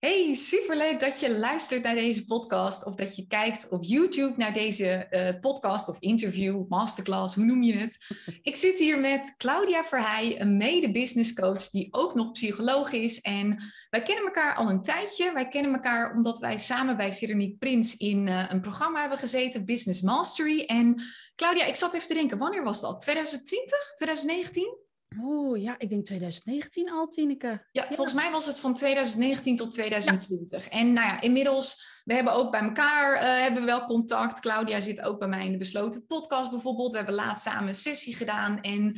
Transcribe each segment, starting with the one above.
Hey, superleuk dat je luistert naar deze podcast of dat je kijkt op YouTube naar deze uh, podcast of interview, masterclass, hoe noem je het? Ik zit hier met Claudia Verheij, een mede-business coach die ook nog psycholoog is. En wij kennen elkaar al een tijdje. Wij kennen elkaar omdat wij samen bij Veronique Prins in uh, een programma hebben gezeten, Business Mastery. En Claudia, ik zat even te denken, wanneer was dat? 2020? 2019? Oeh, ja, ik denk 2019 al, Tineke. Ja, volgens mij was het van 2019 tot 2020. En nou ja, inmiddels, we hebben ook bij elkaar uh, hebben we wel contact. Claudia zit ook bij mij in de besloten podcast bijvoorbeeld. We hebben laatst samen een sessie gedaan. En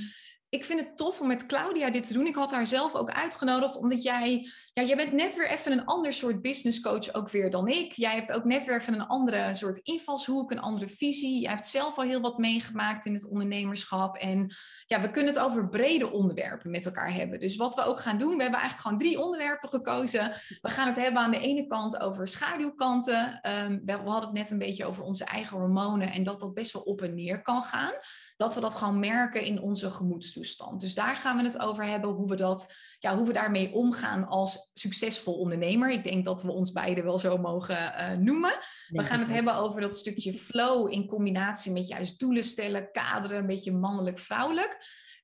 ik vind het tof om met Claudia dit te doen. Ik had haar zelf ook uitgenodigd, omdat jij, ja, jij bent net weer even een ander soort business coach ook weer dan ik. Jij hebt ook net weer even een andere soort invalshoek, een andere visie. Je hebt zelf al heel wat meegemaakt in het ondernemerschap. En ja, we kunnen het over brede onderwerpen met elkaar hebben. Dus wat we ook gaan doen, we hebben eigenlijk gewoon drie onderwerpen gekozen. We gaan het hebben aan de ene kant over schaduwkanten. Um, we hadden het net een beetje over onze eigen hormonen en dat dat best wel op en neer kan gaan. Dat we dat gewoon merken in onze gemoedstoestand. Dus daar gaan we het over hebben, hoe we dat ja, hoe we daarmee omgaan als succesvol ondernemer. Ik denk dat we ons beiden wel zo mogen uh, noemen. We gaan het hebben over dat stukje flow in combinatie met juist doelen stellen, kaderen, een beetje mannelijk-vrouwelijk.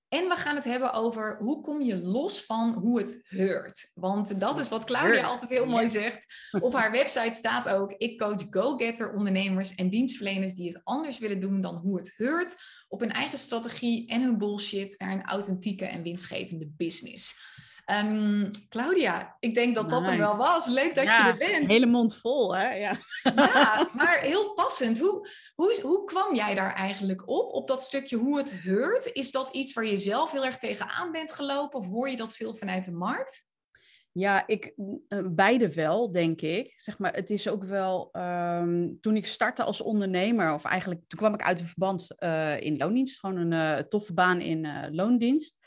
En we gaan het hebben over hoe kom je los van hoe het heurt. Want dat is wat Claudia altijd heel mooi zegt. Op haar website staat ook: ik coach go-getter ondernemers en dienstverleners die het anders willen doen dan hoe het heurt. Op hun eigen strategie en hun bullshit naar een authentieke en winstgevende business. Um, Claudia, ik denk dat dat er wel was. Leuk dat je er bent. hele mond vol, hè? Ja, ja maar heel passend. Hoe, hoe, hoe kwam jij daar eigenlijk op? Op dat stukje hoe het heurt? Is dat iets waar je zelf heel erg tegenaan bent gelopen? Of hoor je dat veel vanuit de markt? Ja, ik, eh, beide wel, denk ik. Zeg maar, het is ook wel, um, toen ik startte als ondernemer, of eigenlijk toen kwam ik uit een verband uh, in loondienst, gewoon een uh, toffe baan in loondienst.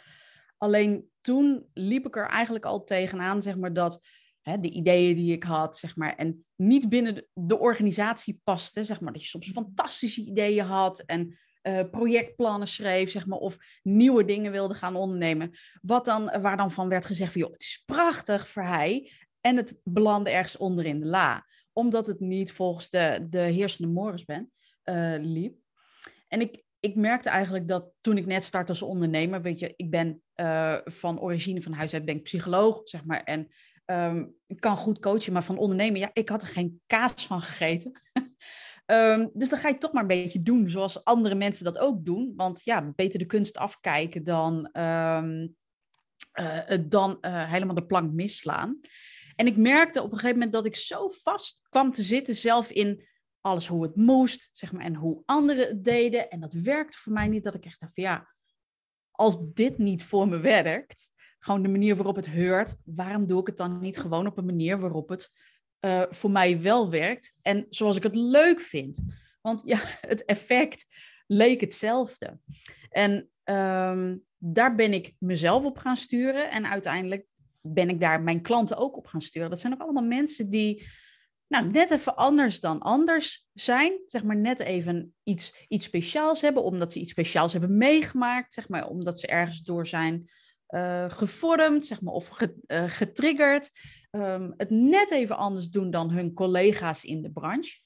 Alleen toen liep ik er eigenlijk al tegenaan, zeg maar, dat hè, de ideeën die ik had, zeg maar, en niet binnen de, organisatie paste, zeg maar, dat je soms fantastische ideeën had en uh, projectplannen schreef, zeg maar, of nieuwe dingen wilde gaan ondernemen. Wat dan, waar dan van werd gezegd van, joh, het is prachtig voor hij, en het belandde ergens onder in de la, omdat het niet volgens de, de heersende morgens ben, uh, liep. En ik, ik merkte eigenlijk dat toen ik net startte als ondernemer, weet je, ik ben uh, van origine van huis uit ben ik psycholoog, zeg maar, en um, ik kan goed coachen, maar van ondernemen, ja, ik had er geen kaas van gegeten. um, dus dan ga je toch maar een beetje doen zoals andere mensen dat ook doen, want ja, beter de kunst afkijken dan, um, uh, dan uh, helemaal de plank misslaan. En ik merkte op een gegeven moment dat ik zo vast kwam te zitten zelf in alles hoe het moest, zeg maar, en hoe anderen het deden. En dat werkte voor mij niet, dat ik echt dacht van ja, als dit niet voor me werkt, gewoon de manier waarop het heurt, waarom doe ik het dan niet gewoon op een manier waarop het uh, voor mij wel werkt en zoals ik het leuk vind? Want ja, het effect leek hetzelfde. En um, daar ben ik mezelf op gaan sturen en uiteindelijk ben ik daar mijn klanten ook op gaan sturen. Dat zijn ook allemaal mensen die nou, net even anders dan anders zijn. Zeg maar net even iets, iets speciaals hebben, omdat ze iets speciaals hebben meegemaakt. Zeg maar, omdat ze ergens door zijn uh, gevormd, zeg maar, of uh, getriggerd. Um, het net even anders doen dan hun collega's in de branche.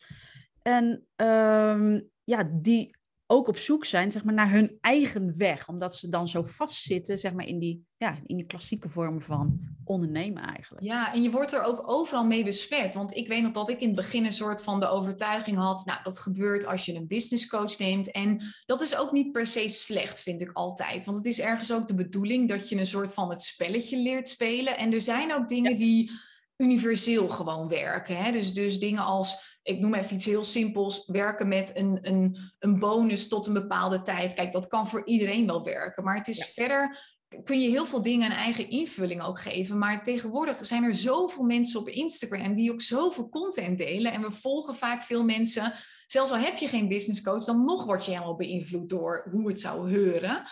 En um, ja, die ook op zoek zijn zeg maar, naar hun eigen weg. Omdat ze dan zo vastzitten zeg maar, in, die, ja, in die klassieke vormen van ondernemen eigenlijk. Ja, en je wordt er ook overal mee besmet. Want ik weet nog dat ik in het begin een soort van de overtuiging had... nou, dat gebeurt als je een business coach neemt. En dat is ook niet per se slecht, vind ik altijd. Want het is ergens ook de bedoeling dat je een soort van het spelletje leert spelen. En er zijn ook dingen die universeel gewoon werken. Hè? Dus, dus dingen als, ik noem even iets heel simpels, werken met een, een, een bonus tot een bepaalde tijd. Kijk, dat kan voor iedereen wel werken. Maar het is verder kun je heel veel dingen een eigen invulling ook geven. Maar tegenwoordig zijn er zoveel mensen op Instagram die ook zoveel content delen. En we volgen vaak veel mensen. Zelfs al heb je geen business coach, dan nog word je helemaal beïnvloed door hoe het zou heuren.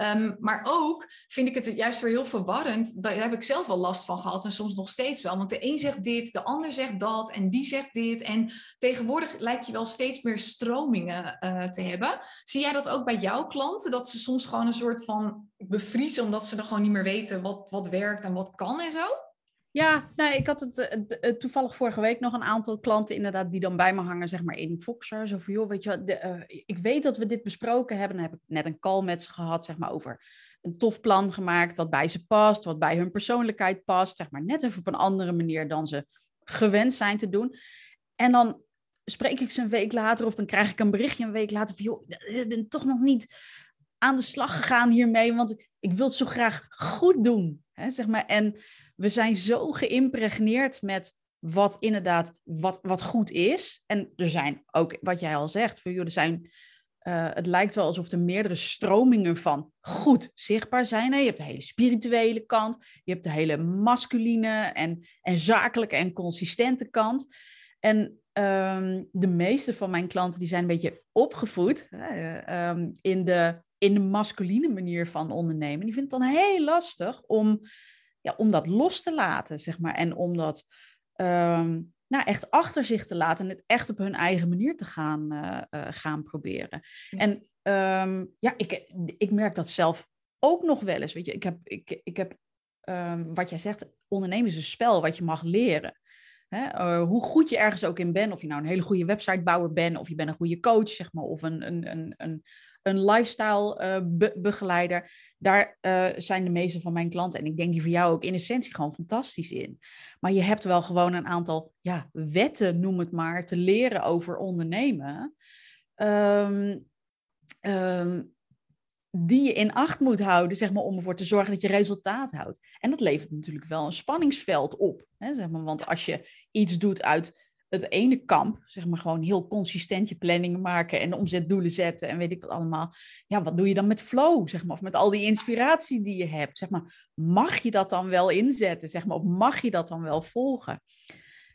Um, maar ook vind ik het juist weer heel verwarrend. Daar heb ik zelf wel last van gehad en soms nog steeds wel. Want de een zegt dit, de ander zegt dat en die zegt dit. En tegenwoordig lijkt je wel steeds meer stromingen uh, te hebben. Zie jij dat ook bij jouw klanten? Dat ze soms gewoon een soort van bevriezen omdat ze er gewoon niet meer weten wat, wat werkt en wat kan en zo? Ja, nou, ik had het toevallig vorige week nog een aantal klanten inderdaad die dan bij me hangen, zeg maar in Foxer. Zo van, joh, weet je wat, ik weet dat we dit besproken hebben. Dan heb ik net een call met ze gehad, zeg maar, over een tof plan gemaakt wat bij ze past, wat bij hun persoonlijkheid past, zeg maar net even op een andere manier dan ze gewend zijn te doen. En dan spreek ik ze een week later of dan krijg ik een berichtje een week later van, joh, ik ben toch nog niet aan de slag gegaan hiermee, want ik wil het zo graag goed doen. Hè, zeg maar. En we zijn zo geïmpregneerd met wat inderdaad wat, wat goed is. En er zijn ook, wat jij al zegt, voor jullie zijn uh, het lijkt wel alsof er meerdere stromingen van goed zichtbaar zijn. Je hebt de hele spirituele kant, je hebt de hele masculine en, en zakelijke en consistente kant. En um, de meeste van mijn klanten die zijn een beetje opgevoed um, in, de, in de masculine manier van ondernemen. Die vinden het dan heel lastig om, ja, om dat los te laten, zeg maar. En om dat um, nou, echt achter zich te laten en het echt op hun eigen manier te gaan, uh, uh, gaan proberen. En um, ja, ik, ik merk dat zelf ook nog wel eens. Weet je, ik heb, ik, ik heb um, wat jij zegt, ondernemen is een spel wat je mag leren. Hè? Uh, hoe goed je ergens ook in bent, of je nou een hele goede websitebouwer bent, of je bent een goede coach, zeg maar, of een, een, een, een, een lifestyle be begeleider. Daar uh, zijn de meeste van mijn klanten, en ik denk die voor jou ook in essentie gewoon fantastisch in. Maar je hebt wel gewoon een aantal ja, wetten, noem het maar, te leren over ondernemen. Um, um, die je in acht moet houden, zeg maar, om ervoor te zorgen dat je resultaat houdt. En dat levert natuurlijk wel een spanningsveld op. Hè, zeg maar, want als je iets doet uit het ene kamp, zeg maar gewoon heel consistent je planningen maken en omzetdoelen zetten en weet ik wat allemaal. Ja, wat doe je dan met flow, zeg maar, of met al die inspiratie die je hebt, zeg maar. Mag je dat dan wel inzetten, zeg maar, of mag je dat dan wel volgen?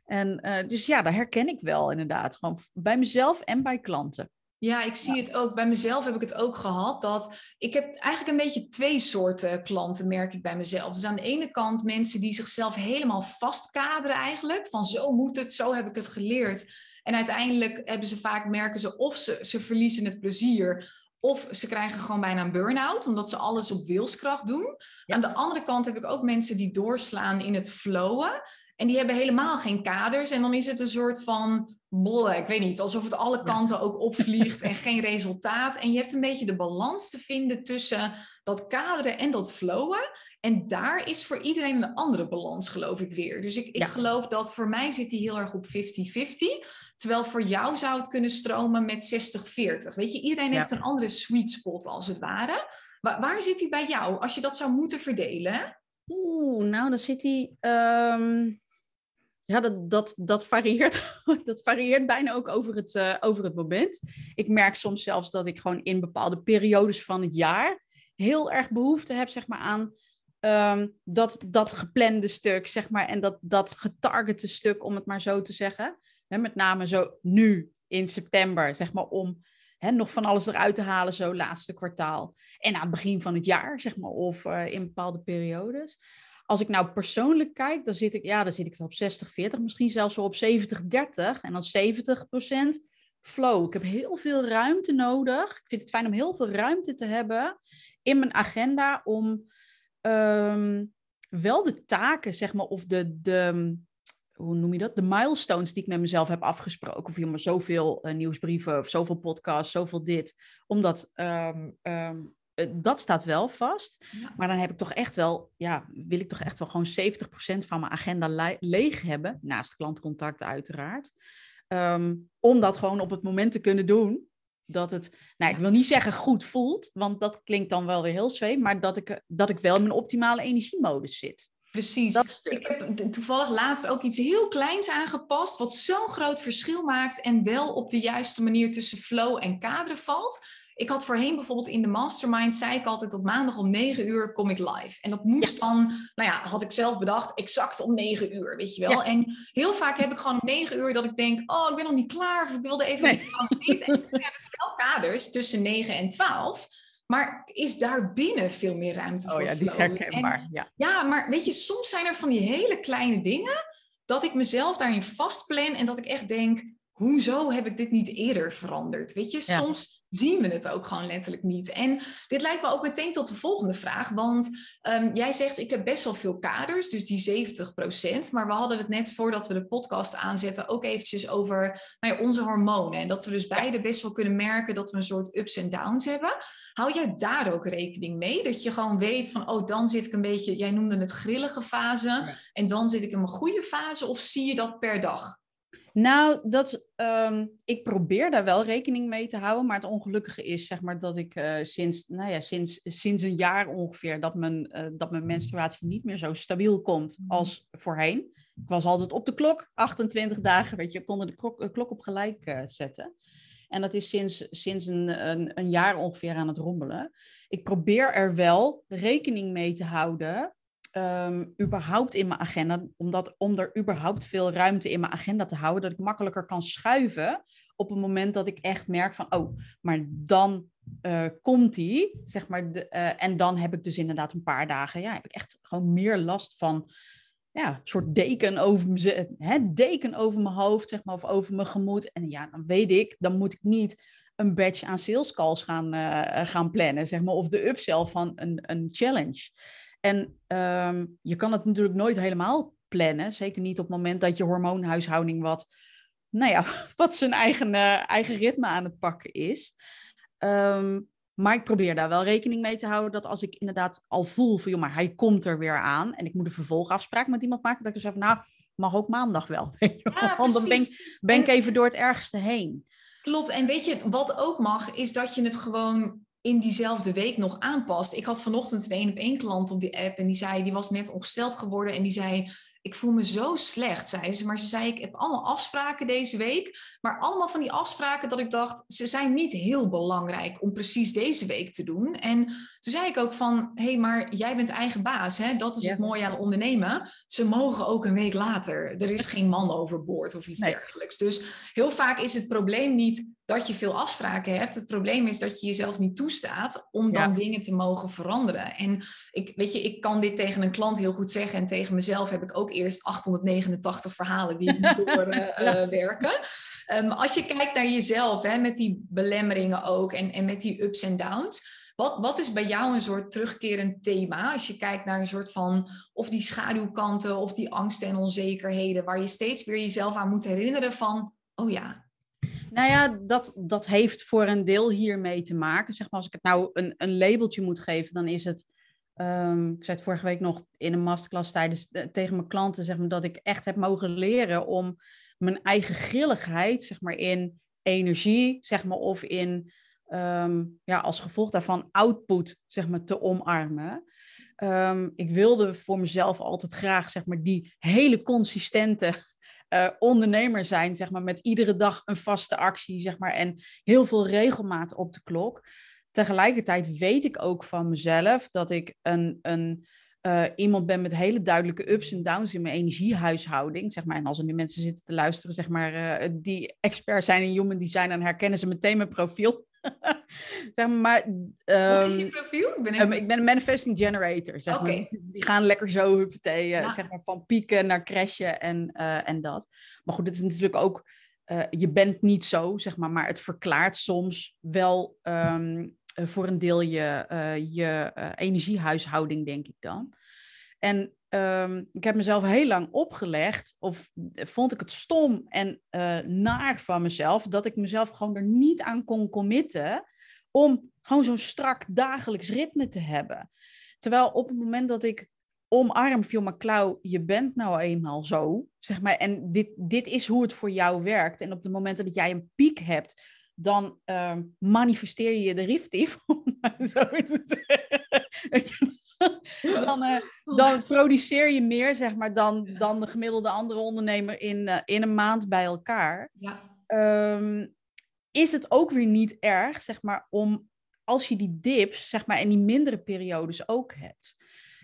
En uh, dus ja, daar herken ik wel inderdaad, gewoon bij mezelf en bij klanten. Ja, ik zie het ook. Bij mezelf heb ik het ook gehad. Dat ik heb eigenlijk een beetje twee soorten klanten, merk ik bij mezelf. Dus aan de ene kant mensen die zichzelf helemaal vastkaderen eigenlijk. Van zo moet het, zo heb ik het geleerd. En uiteindelijk hebben ze vaak, merken ze of ze, ze verliezen het plezier. Of ze krijgen gewoon bijna een burn-out, omdat ze alles op wilskracht doen. Aan de andere kant heb ik ook mensen die doorslaan in het flowen. En die hebben helemaal geen kaders. En dan is het een soort van bollen, ik weet niet, alsof het alle kanten ook opvliegt en geen resultaat. En je hebt een beetje de balans te vinden tussen dat kaderen en dat flowen. En daar is voor iedereen een andere balans, geloof ik weer. Dus ik, ik geloof dat voor mij zit die heel erg op 50-50. Terwijl voor jou zou het kunnen stromen met 60-40. Weet je, iedereen heeft een andere sweet spot als het ware. Waar, waar zit die bij jou als je dat zou moeten verdelen? Oeh, nou dan zit die... Um ja, dat, dat, dat, varieert, dat varieert bijna ook over het, uh, over het moment. Ik merk soms zelfs dat ik gewoon in bepaalde periodes van het jaar heel erg behoefte heb zeg maar, aan um, dat, dat geplande stuk zeg maar, en dat, dat getargete stuk, om het maar zo te zeggen. Met name zo nu in september, zeg maar, om nog van alles eruit te halen, zo laatste kwartaal. En aan het begin van het jaar, zeg maar, of uh, in bepaalde periodes. Als ik nou persoonlijk kijk, dan zit ik, ja, dan zit ik wel op 60, 40, misschien zelfs wel op 70, 30. En dan 70 procent flow. Ik heb heel veel ruimte nodig. Ik vind het fijn om heel veel ruimte te hebben in mijn agenda om um, wel de taken, zeg maar, of de, de, hoe noem je dat? De milestones die ik met mezelf heb afgesproken. Of maar zoveel uh, nieuwsbrieven of zoveel podcasts, zoveel dit. Om dat um, eh, dat staat wel vast. Maar dan heb ik toch echt wel, ja, wil ik toch echt wel gewoon 70% van mijn agenda leeg hebben. Naast klantcontact uiteraard. Ehm, om dat gewoon op het moment te kunnen doen. Dat het, nou, ik wil niet zeggen goed voelt, want dat klinkt dan wel weer heel zweem. Maar dat ik, dat ik wel in mijn optimale energiemodus zit. Precies. Dat Ik heb toevallig laatst ook iets heel kleins aangepast, wat zo'n groot verschil maakt en wel op de juiste manier tussen flow en kaderen valt. Ik had voorheen bijvoorbeeld in de mastermind, zei ik altijd op maandag om 9 uur kom ik live. En dat moest dan, nou ja, had ik zelf bedacht, exact om 9 uur, weet je wel. En heel vaak heb ik gewoon om 9 uur dat ik denk, oh, ik ben nog niet klaar, of ik wilde even nee. iets aan En dan heb ik wel kaders tussen 9 en 12. Maar is daar binnen veel meer ruimte oh, voor? Oh ja, die herkenbaar. ja. ja, maar weet je, soms zijn er van die hele kleine dingen dat ik mezelf daarin vastplan en dat ik echt denk, hoezo heb ik dit niet eerder veranderd? Weet je, soms zien we het ook gewoon letterlijk niet. En dit lijkt me ook meteen tot de volgende vraag. Want ehm, jij zegt, ik heb best wel veel kaders, dus die 70% Maar we hadden het net voordat we de podcast aanzetten ook eventjes over nou ja, onze hormonen. En dat we dus beide best wel kunnen merken dat we een soort ups en downs hebben. Hou jij daar ook rekening mee? Dat je gewoon weet van, oh, dan zit ik een beetje, jij noemde het grillige fase. En dan zit ik in mijn goede fase. Of zie je dat per dag? Nou, dat, ehm, ik probeer daar wel rekening mee te houden. Maar het ongelukkige is zeg maar, dat ik uh, sinds, nou ja, sinds, sinds een jaar ongeveer... Dat mijn, uh, dat mijn menstruatie niet meer zo stabiel komt mhm. als voorheen. Ik was altijd op de klok, 28 dagen, weet je. Ik kon de klok, de klok op gelijk uh, zetten. En dat is sinds, sinds een, een, een jaar ongeveer aan het rommelen. Ik probeer er wel rekening mee te houden um, überhaupt in mijn agenda, omdat, om er überhaupt veel ruimte in mijn agenda te houden, dat ik makkelijker kan schuiven op het moment dat ik echt merk van, oh, maar dan uh, komt die, zeg maar, de, uh, en dan heb ik dus inderdaad een paar dagen, ja, heb ik echt gewoon meer last van, ja, een soort deken over, me, hè, deken over mijn hoofd, zeg maar, of over mijn gemoed. En ja, dan weet ik, dan moet ik niet een badge aan sales calls gaan, gaan plannen, zeg maar, of de upsell van een, een challenge. En ehm, je kan het natuurlijk nooit helemaal plannen. Zeker niet op het moment dat je hormoonhuishouding wat, nou ja, wat zijn eigen, uh, eigen ritme aan het pakken is. Um, maar ik probeer daar wel rekening mee te houden dat als ik inderdaad al voel van, joh, maar hij komt er weer aan en ik moet een vervolgafspraak met iemand maken, dat ik zeg van, nou, mag ook maandag wel. Ja, Want dan ben ik, ben ik even door het ergste heen. Klopt. En weet je, wat ook mag, is dat je het gewoon in diezelfde week nog aanpast. Ik had vanochtend een één op één klant op die app en die zei, die was net ongesteld geworden en die zei, ik voel me zo slecht, zei ze. Maar ze zei, ik heb allemaal afspraken deze week. Maar allemaal van die afspraken dat ik dacht, ze zijn niet heel belangrijk om precies deze week te doen. En toen zei ik ook van, hé, hey, maar jij bent eigen baas. Hè? Dat is het mooie aan ondernemen. Ze mogen ook een week later. Er is geen man overboord of iets dergelijks. Dus heel vaak is het probleem niet dat je veel afspraken hebt. Het probleem is dat je jezelf niet toestaat om dan dingen te mogen veranderen. En ik, weet je, ik kan dit tegen een klant heel goed zeggen. En tegen mezelf heb ik ook eerst 889 verhalen die ik moet doorwerken. Uh, um, als je kijkt naar jezelf, hè, met die belemmeringen ook en, en met die ups en downs. Wat, wat is bij jou een soort terugkerend thema? Als je kijkt naar een soort van of die schaduwkanten of die angsten en onzekerheden, waar je steeds weer jezelf aan moet herinneren van, oh ja, nou ja, dat, dat heeft voor een deel hiermee te maken. Zeg maar, als ik het nou een, een labeltje moet geven, dan is het. Um, ik zei het vorige week nog in een masterclass tijdens, uh, tegen mijn klanten, zeg maar, dat ik echt heb mogen leren om mijn eigen grilligheid, zeg maar, in energie, zeg maar, of in, um, ja, als gevolg daarvan output, zeg maar, te omarmen. Um, ik wilde voor mezelf altijd graag, zeg maar, die hele consistente uh, ondernemer zijn, zeg maar, met iedere dag een vaste actie, zeg maar, en heel veel regelmaat op de klok. Tegelijkertijd weet ik ook van mezelf dat ik een, een uh, iemand ben met hele duidelijke ups en downs in mijn energiehuishouding. Zeg maar. En als er nu mensen zitten te luisteren, zeg maar, uh, die expert zijn in human design, dan herkennen ze meteen mijn profiel. zeg maar, um, Wat is je ehm, profiel? Ik ben, even... um, ik ben een manifesting generator. Zeg maar. Dus die gaan lekker zo huppatee, ja. zeg maar, van pieken naar crashen en, uh, en dat. Maar goed, het is natuurlijk ook... Uh, je bent niet zo, zeg maar, maar het verklaart soms wel um, voor een deel je, uh, je energiehuishouding, denk ik dan. En um, ik heb mezelf heel lang opgelegd, of vond ik het stom en uh, naar van mezelf, dat ik mezelf gewoon er niet aan kon committen om gewoon zo'n strak dagelijks ritme te hebben. Terwijl op het moment dat ik omarm, viel maar klauw, je bent nou eenmaal zo, zeg maar, en dit, dit is hoe het voor jou werkt. En op het moment dat jij een piek hebt, dan uh, manifesteer je de riftief, om zo te zeggen. dan, uh, dan produceer je meer, zeg maar, dan, dan de gemiddelde andere ondernemer in, uh, in een maand bij elkaar. Ja. Um, is het ook weer niet erg, zeg maar, om als je die dips, zeg maar, en die mindere periodes ook hebt.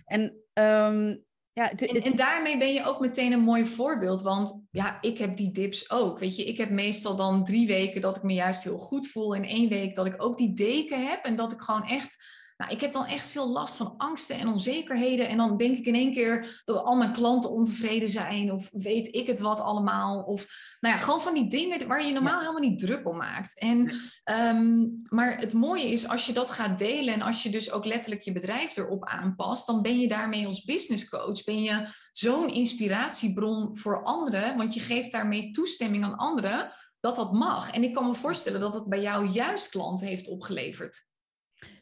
En um, ja, en, en, daarmee ben je ook meteen een mooi voorbeeld. Want ja, ik heb die dips ook. Weet je, ik heb meestal dan drie weken dat ik me juist heel goed voel. En één week dat ik ook die deken heb. En dat ik gewoon echt Nou, ik heb dan echt veel last van angsten en onzekerheden. En dan denk ik in één keer dat al mijn klanten ontevreden zijn. Of weet ik het wat allemaal. Of nou ja, gewoon van die dingen waar je normaal helemaal niet druk om maakt. En, ehm, maar het mooie is als je dat gaat delen en als je dus ook letterlijk je bedrijf erop aanpast, dan ben je daarmee als business coach, ben je zo'n inspiratiebron voor anderen, want je geeft daarmee toestemming aan anderen dat dat mag. En ik kan me voorstellen dat het bij jou juist klanten heeft opgeleverd.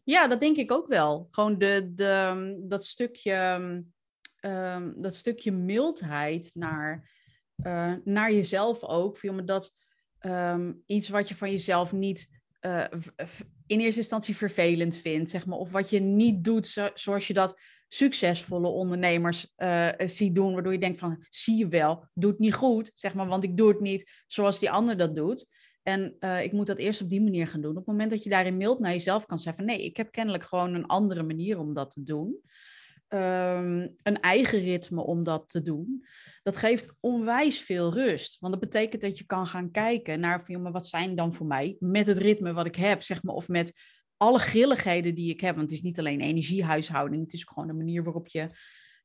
Ja, dat denk ik ook wel. Gewoon de, de, dat, stukje, um, dat stukje mildheid naar, uh, naar jezelf ook. Me dat iets wat je van jezelf niet uh, in eerste instantie vervelend vindt, zeg maar. Of wat je niet doet zo, zoals je dat succesvolle ondernemers uh, ziet doen, waardoor je denkt van, zie je wel, doe het niet goed, zeg maar, want ik doe het niet zoals die ander dat doet. En uh, ik moet dat eerst op die manier gaan doen. Op het moment dat je daarin mild naar jezelf kan zeggen van, nee, ik heb kennelijk gewoon een andere manier om dat te doen. Um, een eigen ritme om dat te doen. Dat geeft onwijs veel rust. Want dat betekent dat je kan gaan kijken naar, maar wat zijn dan voor mij met het ritme wat ik heb, zeg maar, of met alle grilligheden die ik heb. Want het is niet alleen energiehuishouding, het is gewoon de manier waarop je,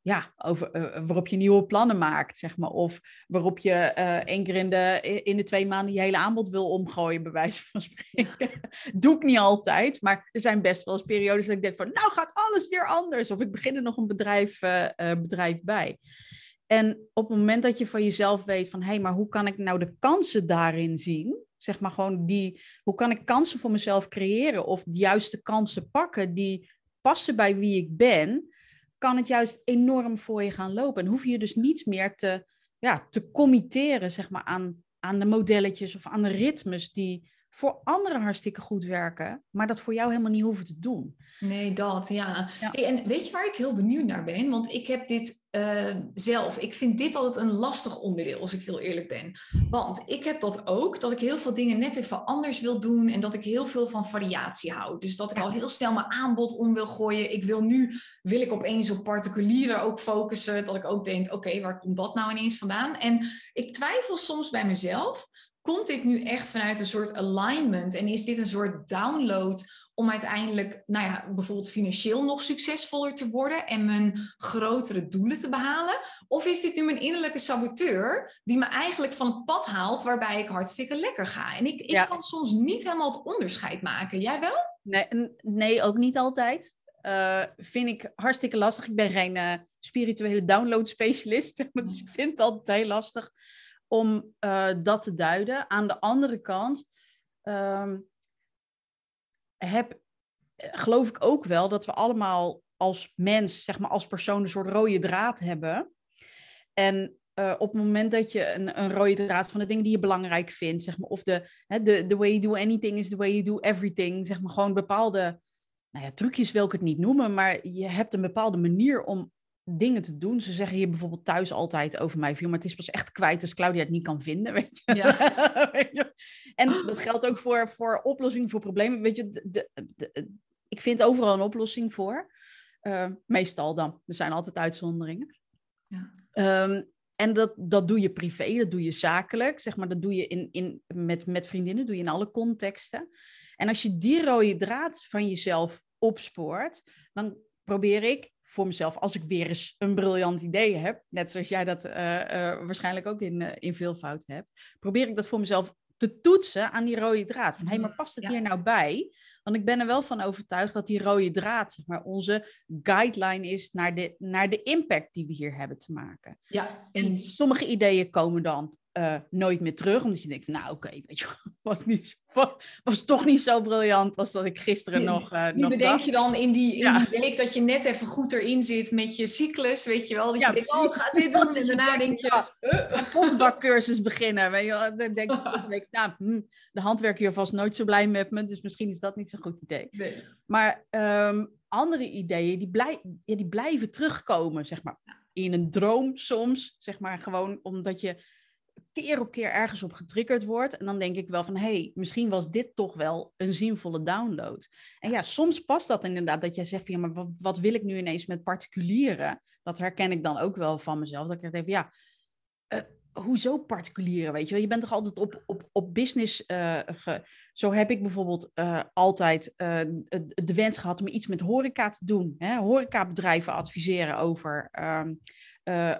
ja, over, uh, waarop je nieuwe plannen maakt, zeg maar. Of waarop je uh, één keer in de, in de twee maanden je hele aanbod wil omgooien, bij wijze van spreken. Doe ik niet altijd, maar er zijn best wel eens periodes dat ik denk van, nou gaat alles weer anders. Of ik begin er nog een bedrijf, bedrijf bij. En op het moment dat je van jezelf weet van, hé, hey, maar hoe kan ik nou de kansen daarin zien? zeg maar gewoon die, hoe kan ik kansen voor mezelf creëren of de juiste kansen pakken die passen bij wie ik ben, kan het juist enorm voor je gaan lopen. En hoef je dus niets meer te, ja, te committeren zeg maar, aan, aan de modelletjes of aan de ritmes die voor anderen hartstikke goed werken, maar dat voor jou helemaal niet hoeven te doen. Nee, dat, ja. Hey, en weet je waar ik heel benieuwd naar ben? Want ik heb dit uh, zelf, ik vind dit altijd een lastig onderdeel, als ik heel eerlijk ben. Want ik heb dat ook, dat ik heel veel dingen net even anders wil doen en dat ik heel veel van variatie hou. Dus dat ik al heel snel mijn aanbod om wil gooien. Ik wil nu, wil ik opeens op particulieren ook focussen, dat ik ook denk, oké, waar komt dat nou ineens vandaan? En ik twijfel soms bij mezelf komt dit nu echt vanuit een soort alignment en is dit een soort download om uiteindelijk, nou ja, bijvoorbeeld financieel nog succesvoller te worden en mijn grotere doelen te behalen? Of is dit nu mijn innerlijke saboteur die me eigenlijk van het pad haalt waarbij ik hartstikke lekker ga? En ik, ik kan soms niet helemaal het onderscheid maken. Jij wel? Nee, nee ook niet altijd. Uh, vind ik hartstikke lastig. Ik ben geen uh, spirituele download specialist, dus ik vind het altijd heel lastig om uh, dat te duiden. Aan de andere kant um, heb, geloof ik ook wel dat we allemaal als mens, zeg maar als persoon, een soort rode draad hebben. En uh, op het moment dat je een, een rode draad van de dingen die je belangrijk vindt, zeg maar, of de, hè, de the way you do anything is the way you do everything, zeg maar, gewoon bepaalde, nou ja, trucjes wil ik het niet noemen, maar je hebt een bepaalde manier om dingen te doen. Ze zeggen hier bijvoorbeeld thuis altijd over mij, maar het is pas echt kwijt als Claudia het niet kan vinden, weet je. Ja. en dat geldt ook voor, voor oplossingen voor problemen. Weet je, de, de, ik vind overal een oplossing voor. Uh, meestal dan. Er zijn altijd uitzonderingen. Ja. Um, en dat, dat doe je privé, dat doe je zakelijk. Zeg maar, dat doe je in, in, met, met vriendinnen, doe je in alle contexten. En als je die rode draad van jezelf opspoort, dan probeer ik voor mezelf, als ik weer eens een briljant idee heb, net zoals jij dat uh, uh, waarschijnlijk ook in, uh, in veelvoud hebt, probeer ik dat voor mezelf te toetsen aan die rode draad. Van hé, hey, maar past het ja. hier nou bij? Want ik ben er wel van overtuigd dat die rode draad, zeg maar, onze guideline is naar de, naar de impact die we hier hebben te maken. Ja, en sommige ideeën komen dan uh, nooit meer terug. Omdat je denkt, nou oké, okay, weet je, was, niet, was toch niet zo briljant als dat ik gisteren nog. Uh, nog bedenk dacht. je dan in die, in ja. die week dat je net even goed erin zit met je cyclus, weet je wel. Dat ja, je denkt, oh, ga dit doen. En daarna denk je... Ja, een potbakcursus beginnen. Weet je, dan denk ik, nou, hm, de handwerker hier vast nooit zo blij met me. Dus misschien is dat niet zo'n goed idee. Nee. Maar um, andere ideeën, die, blij, ja, die blijven terugkomen, zeg maar. In een droom soms, zeg maar, gewoon omdat je keer op keer ergens op getriggerd wordt. En dan denk ik wel van, hé, hey, misschien was dit toch wel een zinvolle download. En ja, soms past dat inderdaad, dat jij zegt van, ja, maar wat, wat wil ik nu ineens met particulieren? Dat herken ik dan ook wel van mezelf. Dat ik denk, ja, uh, hoezo particulieren, weet je wel? Je bent toch altijd op, op, op business uh, Zo heb ik bijvoorbeeld uh, altijd de wens gehad om iets met horeca te doen. Hè? Horecabedrijven adviseren over, um,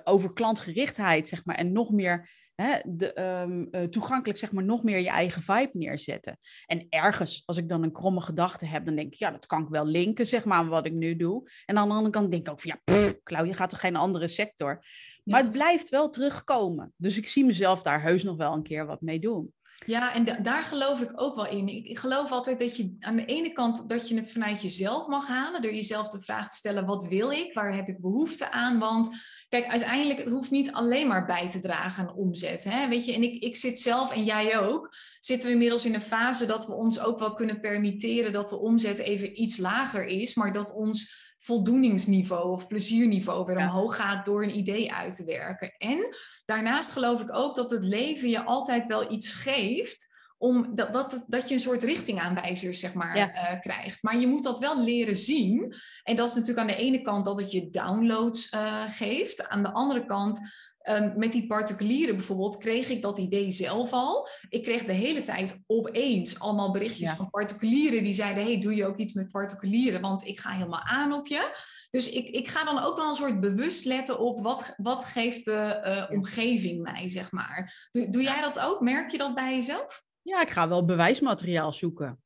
over klantgerichtheid, zeg maar. En nog meer hè, de, um, toegankelijk, zeg maar, nog meer je eigen vibe neerzetten. En ergens, als ik dan een kromme gedachte heb, dan denk ik, ja, dat kan ik wel linken, zeg maar, aan wat ik nu doe. En aan de andere kant denk ik ook van, ja, pff, Klauw, je gaat toch geen andere sector? Maar het blijft wel terugkomen. Dus ik zie mezelf daar heus nog wel een keer wat mee doen. Ja, en daar geloof ik ook wel in. Ik, geloof altijd dat je aan de ene kant dat je het vanuit jezelf mag halen, door jezelf de vraag te stellen: wat wil ik? Waar heb ik behoefte aan? Want kijk, uiteindelijk het hoeft niet alleen maar bij te dragen aan omzet. Hè? Weet je, en ik, ik zit zelf en jij ook, zitten we inmiddels in een fase dat we ons ook wel kunnen permitteren dat de omzet even iets lager is, maar dat ons voldoeningsniveau of plezierniveau weer omhoog gaat door een idee uit te werken. En daarnaast geloof ik ook dat het leven je altijd wel iets geeft om dat, dat, dat je een soort richtingaanwijzers zeg maar, uh, krijgt. Maar je moet dat wel leren zien. En dat is natuurlijk aan de ene kant dat het je downloads uh, geeft. Aan de andere kant Um, met die particulieren bijvoorbeeld kreeg ik dat idee zelf al. Ik kreeg de hele tijd opeens allemaal berichtjes van particulieren die zeiden: Hey, doe je ook iets met particulieren? Want ik ga helemaal aan op je. Dus ik, ik ga dan ook wel een soort bewust letten op wat, wat geeft de uh, omgeving mij, zeg maar. Doe, doe jij dat ook? Merk je dat bij jezelf? Ja, ik ga wel bewijsmateriaal zoeken.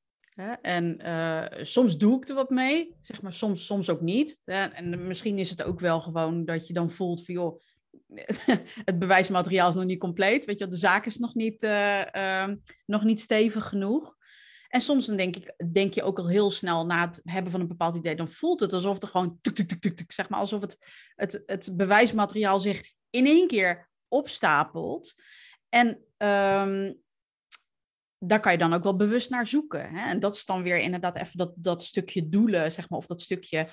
En uh, soms doe ik er wat mee, zeg maar, soms, soms ook niet. En misschien is het ook wel gewoon dat je dan voelt van, joh, het bewijsmateriaal is nog niet compleet. Weet je, de zaak is nog niet, uh, uh, nog niet stevig genoeg. En soms dan denk, ik, denk je ook al heel snel na het hebben van een bepaald idee, dan voelt het alsof er gewoon tuk, zeg maar, alsof het, het, het bewijsmateriaal zich in één keer opstapelt. En um, daar kan je dan ook wel bewust naar zoeken. Hè? En dat is dan weer inderdaad even dat, dat stukje doelen, zeg maar, of dat stukje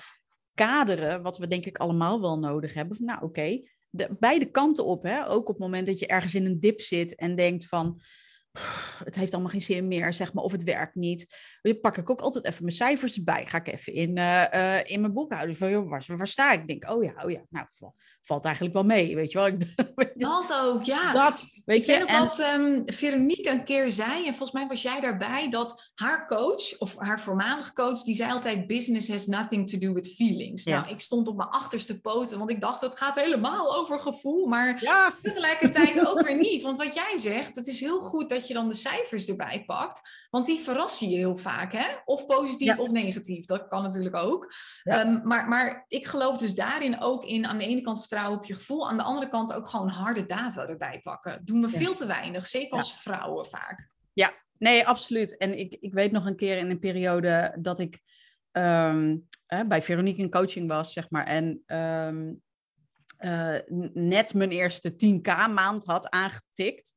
kaderen, wat we denk ik allemaal wel nodig hebben. Van, nou, oké, de, beide kanten op. Hè? Ook op het moment dat je ergens in een dip zit en denkt van het heeft allemaal geen zin meer, zeg maar, of het werkt niet. Dan pak ik ook altijd even mijn cijfers erbij. Ga ik even in, uh, uh, in mijn boekhouden van, waar, waar, sta ik? denk, oh ja, oh ja, nou, valt eigenlijk wel mee, weet je wel. dat ook, ja. Dat, weet je. Ik weet en... dat um, Veronique een keer zei, en volgens mij was jij daarbij, dat haar coach, of haar voormalige coach, die zei altijd, business has nothing to do with feelings. Yes. Nou, ik stond op mijn achterste poten, want ik dacht, het gaat helemaal over gevoel, maar ja. tegelijkertijd ook weer niet. Want wat jij zegt, het is heel goed dat je dan de cijfers erbij pakt, want die verrassen je heel vaak, hè? Of positief ja. of negatief, dat kan natuurlijk ook. Ja. Um, maar, maar ik geloof dus daarin ook in, aan de ene kant vertrouwen op je gevoel, aan de andere kant ook gewoon harde data erbij pakken. Doen we veel te weinig, zeker als vrouwen vaak. Ja, nee, absoluut. En ik, ik weet nog een keer in een periode dat ik um, eh, bij Veronique in coaching was, zeg maar, en um, uh, net mijn eerste 10k maand had aangetikt.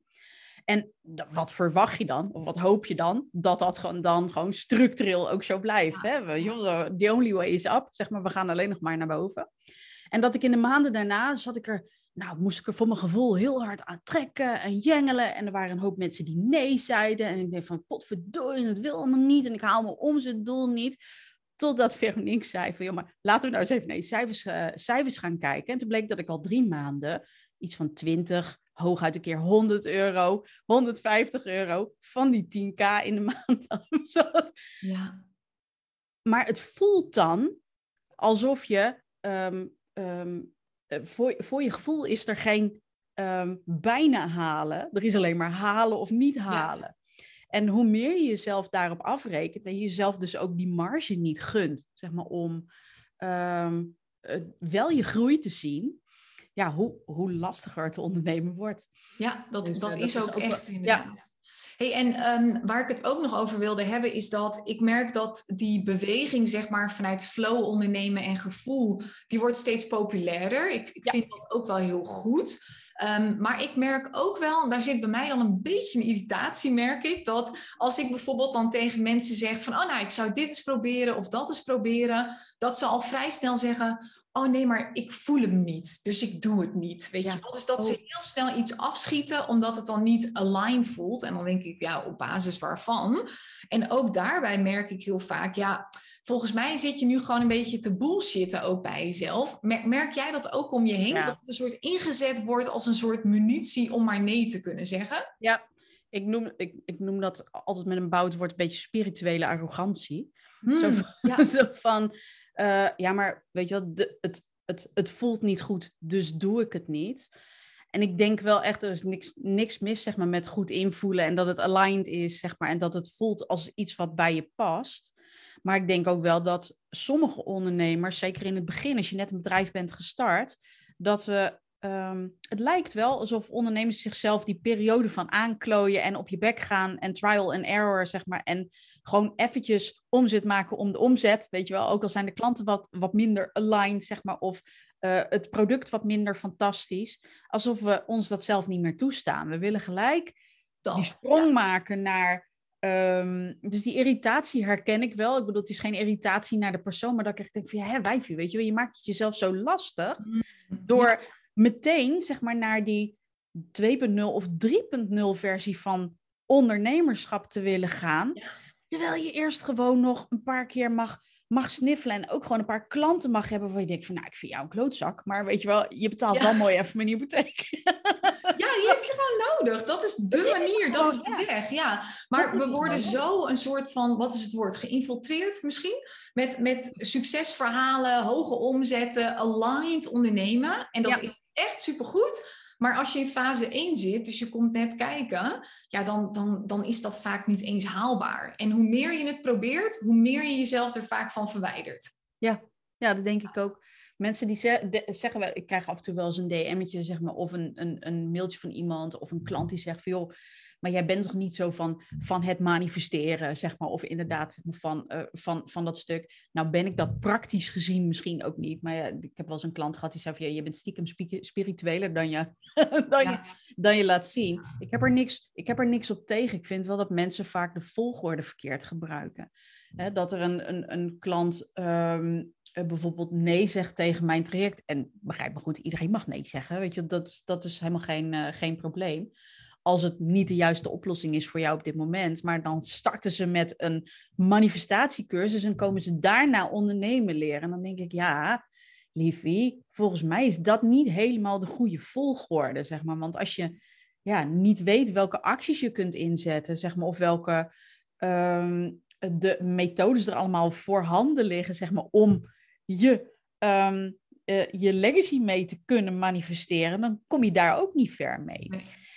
En wat verwacht je dan, of wat hoop je dan, dat dat gewoon, dan gewoon structureel ook zo blijft. Hè? The only way is up, zeg maar, we gaan alleen nog maar naar boven. En dat ik in de maanden daarna zat ik er, nou, moest ik er voor mijn gevoel heel hard aan trekken en jengelen. En er waren een hoop mensen die nee zeiden. En ik denk van, potverdorie, het wil allemaal niet. En ik haal mijn omzetdoel niet. Totdat Veronique zei van, joh, maar laten we nou eens even naar die cijfers, uh, cijfers gaan kijken. En toen bleek dat ik al drie maanden iets van 20, hooguit een keer 100 euro, 150 euro van die 10k in de maand zat. Ja. Maar het voelt dan alsof je, um, um, voor, voor je gevoel is er geen um, bijna halen. Er is alleen maar halen of niet halen. Ja. En hoe meer je jezelf daarop afrekent en je jezelf dus ook die marge niet gunt, zeg maar, om wel je groei te zien, ja, hoe, hoe lastiger te ondernemen wordt. Ja, dat, dus, dat, uh, is, dat ook is ook echt inderdaad. Ja. Hey, en um, waar ik het ook nog over wilde hebben, is dat ik merk dat die beweging, zeg maar, vanuit flow ondernemen en gevoel, die wordt steeds populairder. Ik, ik ja. vind dat ook wel heel goed. Um, maar ik merk ook wel, daar zit bij mij dan een beetje een irritatie, merk ik, dat als ik bijvoorbeeld dan tegen mensen zeg van, oh nou, ik zou dit eens proberen of dat eens proberen, dat ze al vrij snel zeggen, oh nee, maar ik voel hem niet, dus ik doe het niet. Weet Ja. je wel? Dus dat Oh. ze heel snel iets afschieten, omdat het dan niet aligned voelt. En dan denk ik, ja, op basis waarvan? En ook daarbij merk ik heel vaak, ja, volgens mij zit je nu gewoon een beetje te bullshitten ook bij jezelf. Mer- Merk jij dat ook om je heen? Ja. Dat het een soort ingezet wordt als een soort munitie om maar nee te kunnen zeggen? Ja, ik noem, ik, ik noem dat altijd met een bout woord een beetje spirituele arrogantie. Zo Hmm, van, ja. zo van eh, ja, maar weet je de, het, het, het voelt niet goed, dus doe ik het niet. En ik denk wel echt, er is niks, niks mis zeg maar, met goed invoelen en dat het aligned is, zeg maar, en dat het voelt als iets wat bij je past. Maar ik denk ook wel dat sommige ondernemers, zeker in het begin, als je net een bedrijf bent gestart, dat we. Ehm, het lijkt wel alsof ondernemers zichzelf die periode van aanklooien en op je bek gaan en trial and error, zeg maar. En gewoon eventjes omzet maken om de omzet, weet je wel. Ook al zijn de klanten wat, wat minder aligned, zeg maar, of eh, het product wat minder fantastisch. Alsof we ons dat zelf niet meer toestaan. We willen gelijk Dat, die sprong maken naar... ehm, dus die irritatie herken ik wel. Ik bedoel, het is geen irritatie naar de persoon, maar dat ik echt denk van, ja, hè, wijfje, weet je wel. Je maakt het jezelf zo lastig Mm, door meteen, zeg maar, naar die 2.0 of 3.0 versie van ondernemerschap te willen gaan. Ja. Terwijl je eerst gewoon nog een paar keer mag, mag sniffelen en ook gewoon een paar klanten mag hebben waar je denkt van, nou, ik vind jou een klootzak, maar weet je wel, je betaalt Ja. wel mooi even mijn hypotheek. Ja, die heb je gewoon nodig. Dat is de manier, dat is de weg. Ja. Maar we worden zo een soort van, wat is het woord, geïnfiltreerd misschien? Met, met succesverhalen, hoge omzetten, aligned ondernemen. En dat Ja. is echt supergoed. Maar als je in fase 1 zit, dus je komt net kijken, ja, dan, dan, dan is dat vaak niet eens haalbaar. En hoe meer je het probeert, hoe meer je jezelf er vaak van verwijdert. Ja, dat denk ik ook. Mensen die zeggen wel, ik krijg af en toe wel eens een DM'tje, zeg maar, of een, een, een mailtje van iemand, of een klant die zegt van, joh, maar jij bent toch niet zo van, van het manifesteren, zeg maar, of inderdaad zeg maar, van, eh, van, van dat stuk. Nou ben ik dat praktisch gezien misschien ook niet, maar ja, ik heb wel eens een klant gehad die zei van, ja, je bent stiekem spiritueler dan je, dan, je, dan je laat zien. Ik heb, er niks, ik heb er niks op tegen. Ik vind wel dat mensen vaak de volgorde verkeerd gebruiken. Dat er een, een, een klant ehm, eh, bijvoorbeeld nee zegt tegen mijn traject. En begrijp me goed, iedereen mag nee zeggen. Weet je, dat, dat is helemaal geen, eh, geen probleem. Als het niet de juiste oplossing is voor jou op dit moment. Maar dan starten ze met een manifestatiecursus en komen ze daarna ondernemen leren. En dan denk ik, ja, liefie, volgens mij is dat niet helemaal de goede volgorde, zeg maar. Want als je ja, niet weet welke acties je kunt inzetten, zeg maar, of welke ehm, de methodes er allemaal voorhanden liggen, zeg maar, om je, ehm, eh, je legacy mee te kunnen manifesteren, dan kom je daar ook niet ver mee.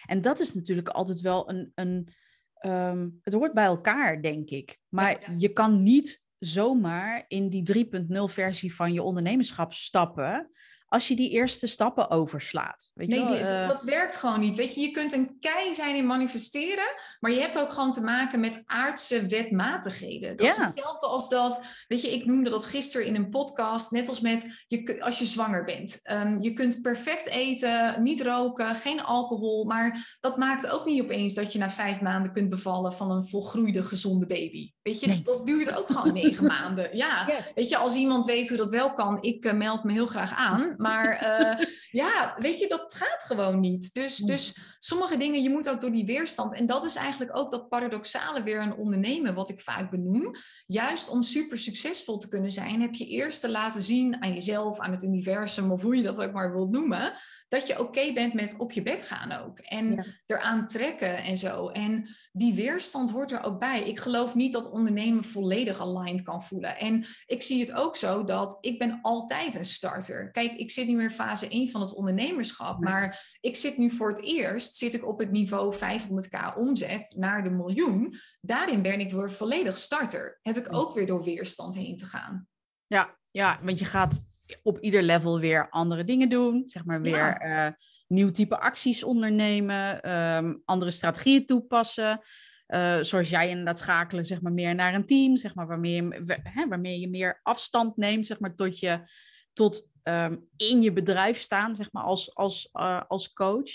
En dat is natuurlijk altijd wel een. een ehm, het hoort bij elkaar, denk ik. Maar Ja, ja. je kan niet zomaar in die 3.0 versie van je ondernemerschap stappen. Als je die eerste stappen overslaat. Weet je Nee, wel? die- Eh, dat werkt gewoon niet. Weet je, je kunt een kei zijn in manifesteren, maar je hebt ook gewoon te maken met aardse wetmatigheden. Dat is hetzelfde als dat, weet je, ik noemde dat gisteren in een podcast, net als met je, als je zwanger bent. Ehm, je kunt perfect eten, niet roken, geen alcohol, maar dat maakt ook niet opeens dat je na vijf maanden kunt bevallen van een volgroeide, gezonde baby. Weet je, Nee. dat, dat duurt ook gewoon negen maanden. Ja, Ja. weet je, als iemand weet hoe dat wel kan, ik eh, meld me heel graag aan. Maar eh, ja, weet je, dat gaat gewoon niet. Dus, dus sommige dingen, je moet ook door die weerstand. En dat is eigenlijk ook dat paradoxale weer aan ondernemen, wat ik vaak benoem. Juist om super succesvol te kunnen zijn, heb je eerst te laten zien aan jezelf, aan het universum, of hoe je dat ook maar wilt noemen, dat je oké bent met op je bek gaan ook. En Ja. eraan trekken en zo. En die weerstand hoort er ook bij. Ik geloof niet dat ondernemen volledig aligned kan voelen. En ik zie het ook zo dat ik ben altijd een starter. Kijk, ik zit niet meer in fase 1 van het ondernemerschap, maar ik zit nu voor het eerst, zit ik op het niveau 500k omzet naar de miljoen. Daarin ben ik weer volledig starter. Heb ik ook weer door weerstand heen te gaan. Ja, ja, want je gaat op ieder level weer andere dingen doen. Zeg maar weer Ja. eh, nieuw type acties ondernemen, ehm, andere strategieën toepassen. Eh, zoals jij inderdaad schakelen, zeg maar, meer naar een team, zeg maar, waarmee je, hè, waarmee je meer afstand neemt, zeg maar, tot je tot ehm, in je bedrijf staan, zeg maar, als, als, eh, als coach.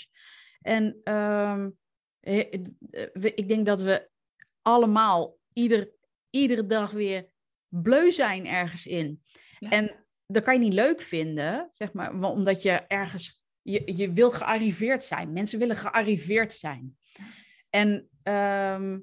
En ehm, eh, eh, ik denk dat we allemaal ieder, iedere dag weer bleu zijn ergens in. Ja. En dat kan je niet leuk vinden, zeg maar, omdat je ergens, je, je wil gearriveerd zijn. Mensen willen gearriveerd zijn. En ehm,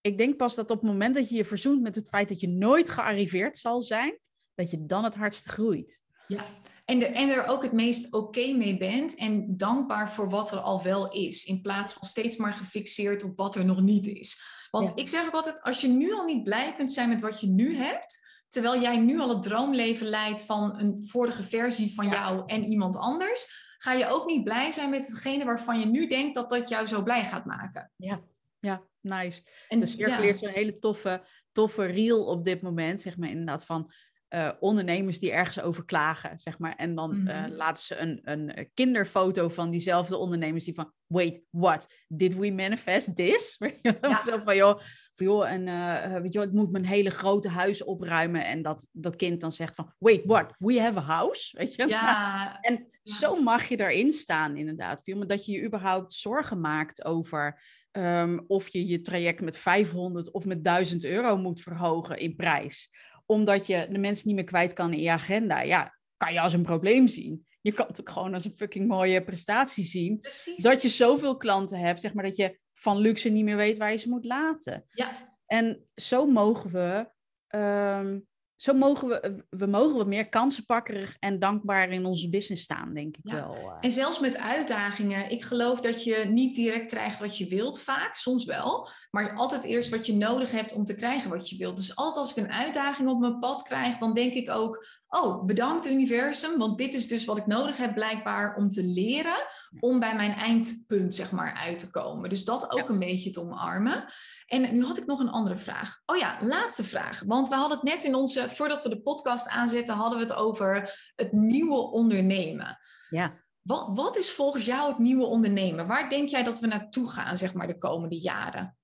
ik denk pas dat op het moment dat je je verzoent met het feit dat je nooit gearriveerd zal zijn, dat je dan het hardste groeit. Ja, en, en er ook het meest oké mee bent en dankbaar voor wat er al wel is, in plaats van steeds maar gefixeerd op wat er nog niet is. Want ik zeg ook altijd, als je nu al niet blij kunt zijn met wat je nu hebt, terwijl jij nu al het droomleven leidt van een vorige versie van jou en iemand anders, ga je ook niet blij zijn met hetgene waarvan je nu denkt dat dat jou zo blij gaat maken. Ja, ja, nice. En dus circuleert ja. zo'n hele toffe, toffe reel op dit moment, zeg maar inderdaad van uh, ondernemers die ergens over klagen, zeg maar. En dan mm -hmm. uh, laten ze een, een kinderfoto van diezelfde ondernemers die van, wait, what? Did we manifest this? Ja. Zo van, joh, van, joh, en uh, weet je wel, ik moet mijn hele grote huis opruimen. En dat, dat kind dan zegt van, wait, what? We have a house? Weet je? Ja. en ja. zo mag je daarin staan, inderdaad. Veel, maar dat je je überhaupt zorgen maakt over... Um, of je je traject met 500 of met 1000 euro moet verhogen in prijs omdat je de mensen niet meer kwijt kan in je agenda, ja, kan je als een probleem zien. Je kan het ook gewoon als een fucking mooie prestatie zien. Precies. Dat je zoveel klanten hebt, zeg maar, dat je van luxe niet meer weet waar je ze moet laten. Ja. En zo mogen we, um, zo mogen we, we mogen we meer kansenpakkerig en dankbaar in onze business staan, denk ik ja. wel. eh. En zelfs met uitdagingen. Ik geloof dat je niet direct krijgt wat je wilt, vaak, soms wel. Maar altijd eerst wat je nodig hebt om te krijgen wat je wilt. Dus altijd als ik een uitdaging op mijn pad krijg, dan denk ik ook, oh, bedankt universum, want dit is dus wat ik nodig heb blijkbaar om te leren, om bij mijn eindpunt zeg maar uit te komen. Dus dat ook Ja. een beetje te omarmen. En nu had ik nog een andere vraag. Oh ja, laatste vraag. Want we hadden het net in onze, voordat we de podcast aanzetten, hadden we het over het nieuwe ondernemen. Ja. Wat, wat is volgens jou het nieuwe ondernemen? Waar denk jij dat we naartoe gaan, zeg maar, de komende jaren?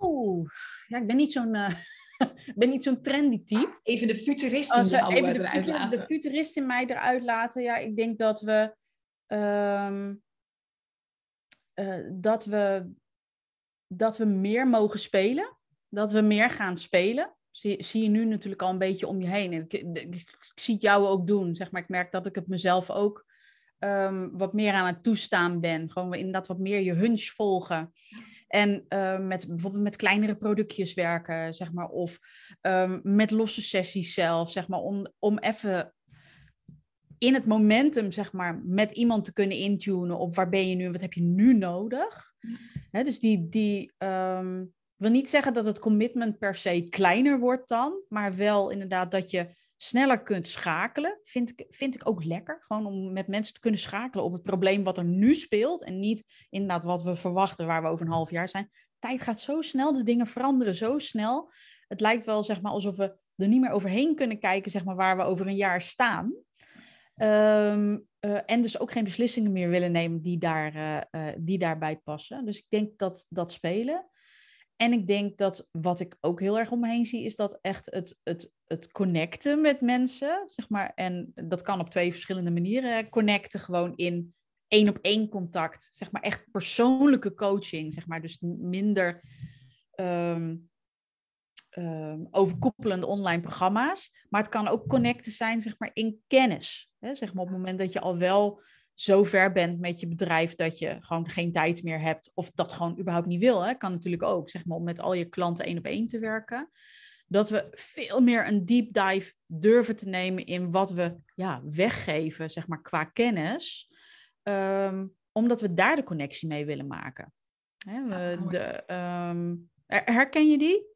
Oeh, ja, ik ben niet zo'n eh, ik ben niet zo'n trendy type. Even de futurist in even de, eruit laten. de futurist in mij eruit laten, ja, ik denk dat we, ehm, eh, dat we, dat we meer mogen spelen. Dat we meer gaan spelen. Zie, zie je nu natuurlijk al een beetje om je heen. En ik, ik, ik zie het jou ook doen. Zeg maar, ik merk dat ik het mezelf ook ehm, wat meer aan het toestaan ben. Gewoon inderdaad wat meer je hunch volgen. En eh, met bijvoorbeeld met kleinere productjes werken, zeg maar. Of ehm, met losse sessies zelf, zeg maar. Om, om even in het momentum, zeg maar, met iemand te kunnen intunen op waar ben je nu, wat heb je nu nodig. Hè, dus die, die ehm, wil niet zeggen dat het commitment per se kleiner wordt dan, maar wel inderdaad dat je sneller kunt schakelen. Vind ik, vind ik ook lekker, gewoon om met mensen te kunnen schakelen op het probleem wat er nu speelt en niet inderdaad wat we verwachten waar we over een half jaar zijn. Tijd gaat zo snel, de dingen veranderen zo snel. Het lijkt wel zeg maar alsof we er niet meer overheen kunnen kijken, zeg maar, waar we over een jaar staan. Ehm, eh, en dus ook geen beslissingen meer willen nemen die, daar, eh, eh, die daarbij passen. Dus ik denk dat dat spelen. En ik denk dat wat ik ook heel erg om me heen zie, is dat echt het, het, het connecten met mensen, zeg maar. En dat kan op twee verschillende manieren. Connecten gewoon in één op één contact, zeg maar echt persoonlijke coaching, zeg maar. Dus minder ehm, ehm, overkoepelende online programma's. Maar het kan ook connecten zijn, zeg maar, in kennis. Hè? Zeg maar op het moment dat je al wel zo ver bent met je bedrijf dat je gewoon geen tijd meer hebt. Of dat gewoon überhaupt niet wil. Hè? Kan natuurlijk ook, zeg maar, om met al je klanten één op één te werken. Dat we veel meer een deep dive durven te nemen in wat we ja, weggeven, zeg maar, qua kennis. Ehm, omdat we daar de connectie mee willen maken. Hè, we, mooi. de, ehm, her- herken je die?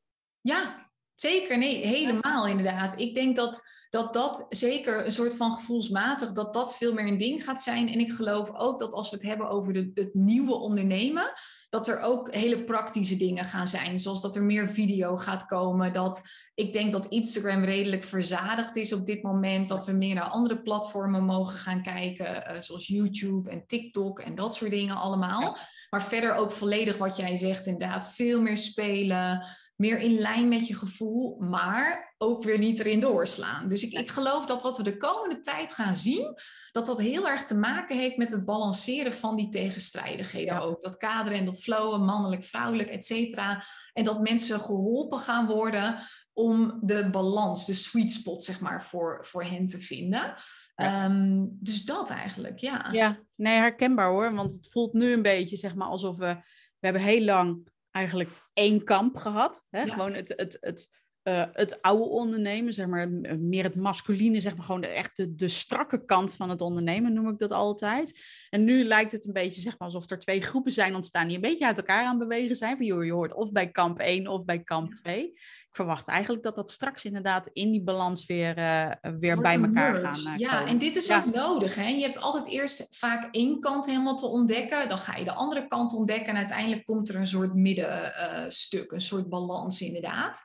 Ja, zeker. Nee, helemaal inderdaad. Ik denk dat, dat dat zeker een soort van gevoelsmatig, dat dat veel meer een ding gaat zijn. En ik geloof ook dat als we het hebben over de, het nieuwe ondernemen, dat er ook hele praktische dingen gaan zijn. Zoals dat er meer video gaat komen. Dat ik denk dat Instagram redelijk verzadigd is op dit moment. Dat we meer naar andere platformen mogen gaan kijken. eh, zoals YouTube en TikTok en dat soort dingen allemaal. Maar verder ook volledig wat jij zegt, inderdaad. Veel meer spelen, meer in lijn met je gevoel, maar ook weer niet erin doorslaan. Dus ik, ik geloof dat wat we de komende tijd gaan zien, dat dat heel erg te maken heeft met het balanceren van die tegenstrijdigheden Ja. ook. Dat kaderen en dat flowen, mannelijk, vrouwelijk, et cetera. En dat mensen geholpen gaan worden om de balans, de sweet spot, zeg maar, voor, voor hen te vinden. Ehm, dus dat eigenlijk, ja. Ja, nee, herkenbaar hoor. Want het voelt nu een beetje, zeg maar, alsof we... We hebben heel lang eigenlijk één kamp gehad. Hè? Gewoon het, het, het, uh, het oude ondernemen, zeg maar, meer het masculine, zeg maar, gewoon echt de, de strakke kant van het ondernemen, noem ik dat altijd. En nu lijkt het een beetje, zeg maar, alsof er twee groepen zijn ontstaan die een beetje uit elkaar aan bewegen zijn. Van, joh, je hoort of bij kamp 1 of bij kamp 2. Ik verwacht eigenlijk dat dat straks inderdaad in die balans weer, uh, weer bij elkaar gaan uh, Ja, en dit is ook nodig. Hè? Je hebt altijd eerst vaak één kant helemaal te ontdekken. Dan ga je de andere kant ontdekken. En uiteindelijk komt er een soort middenstuk, een soort balans inderdaad.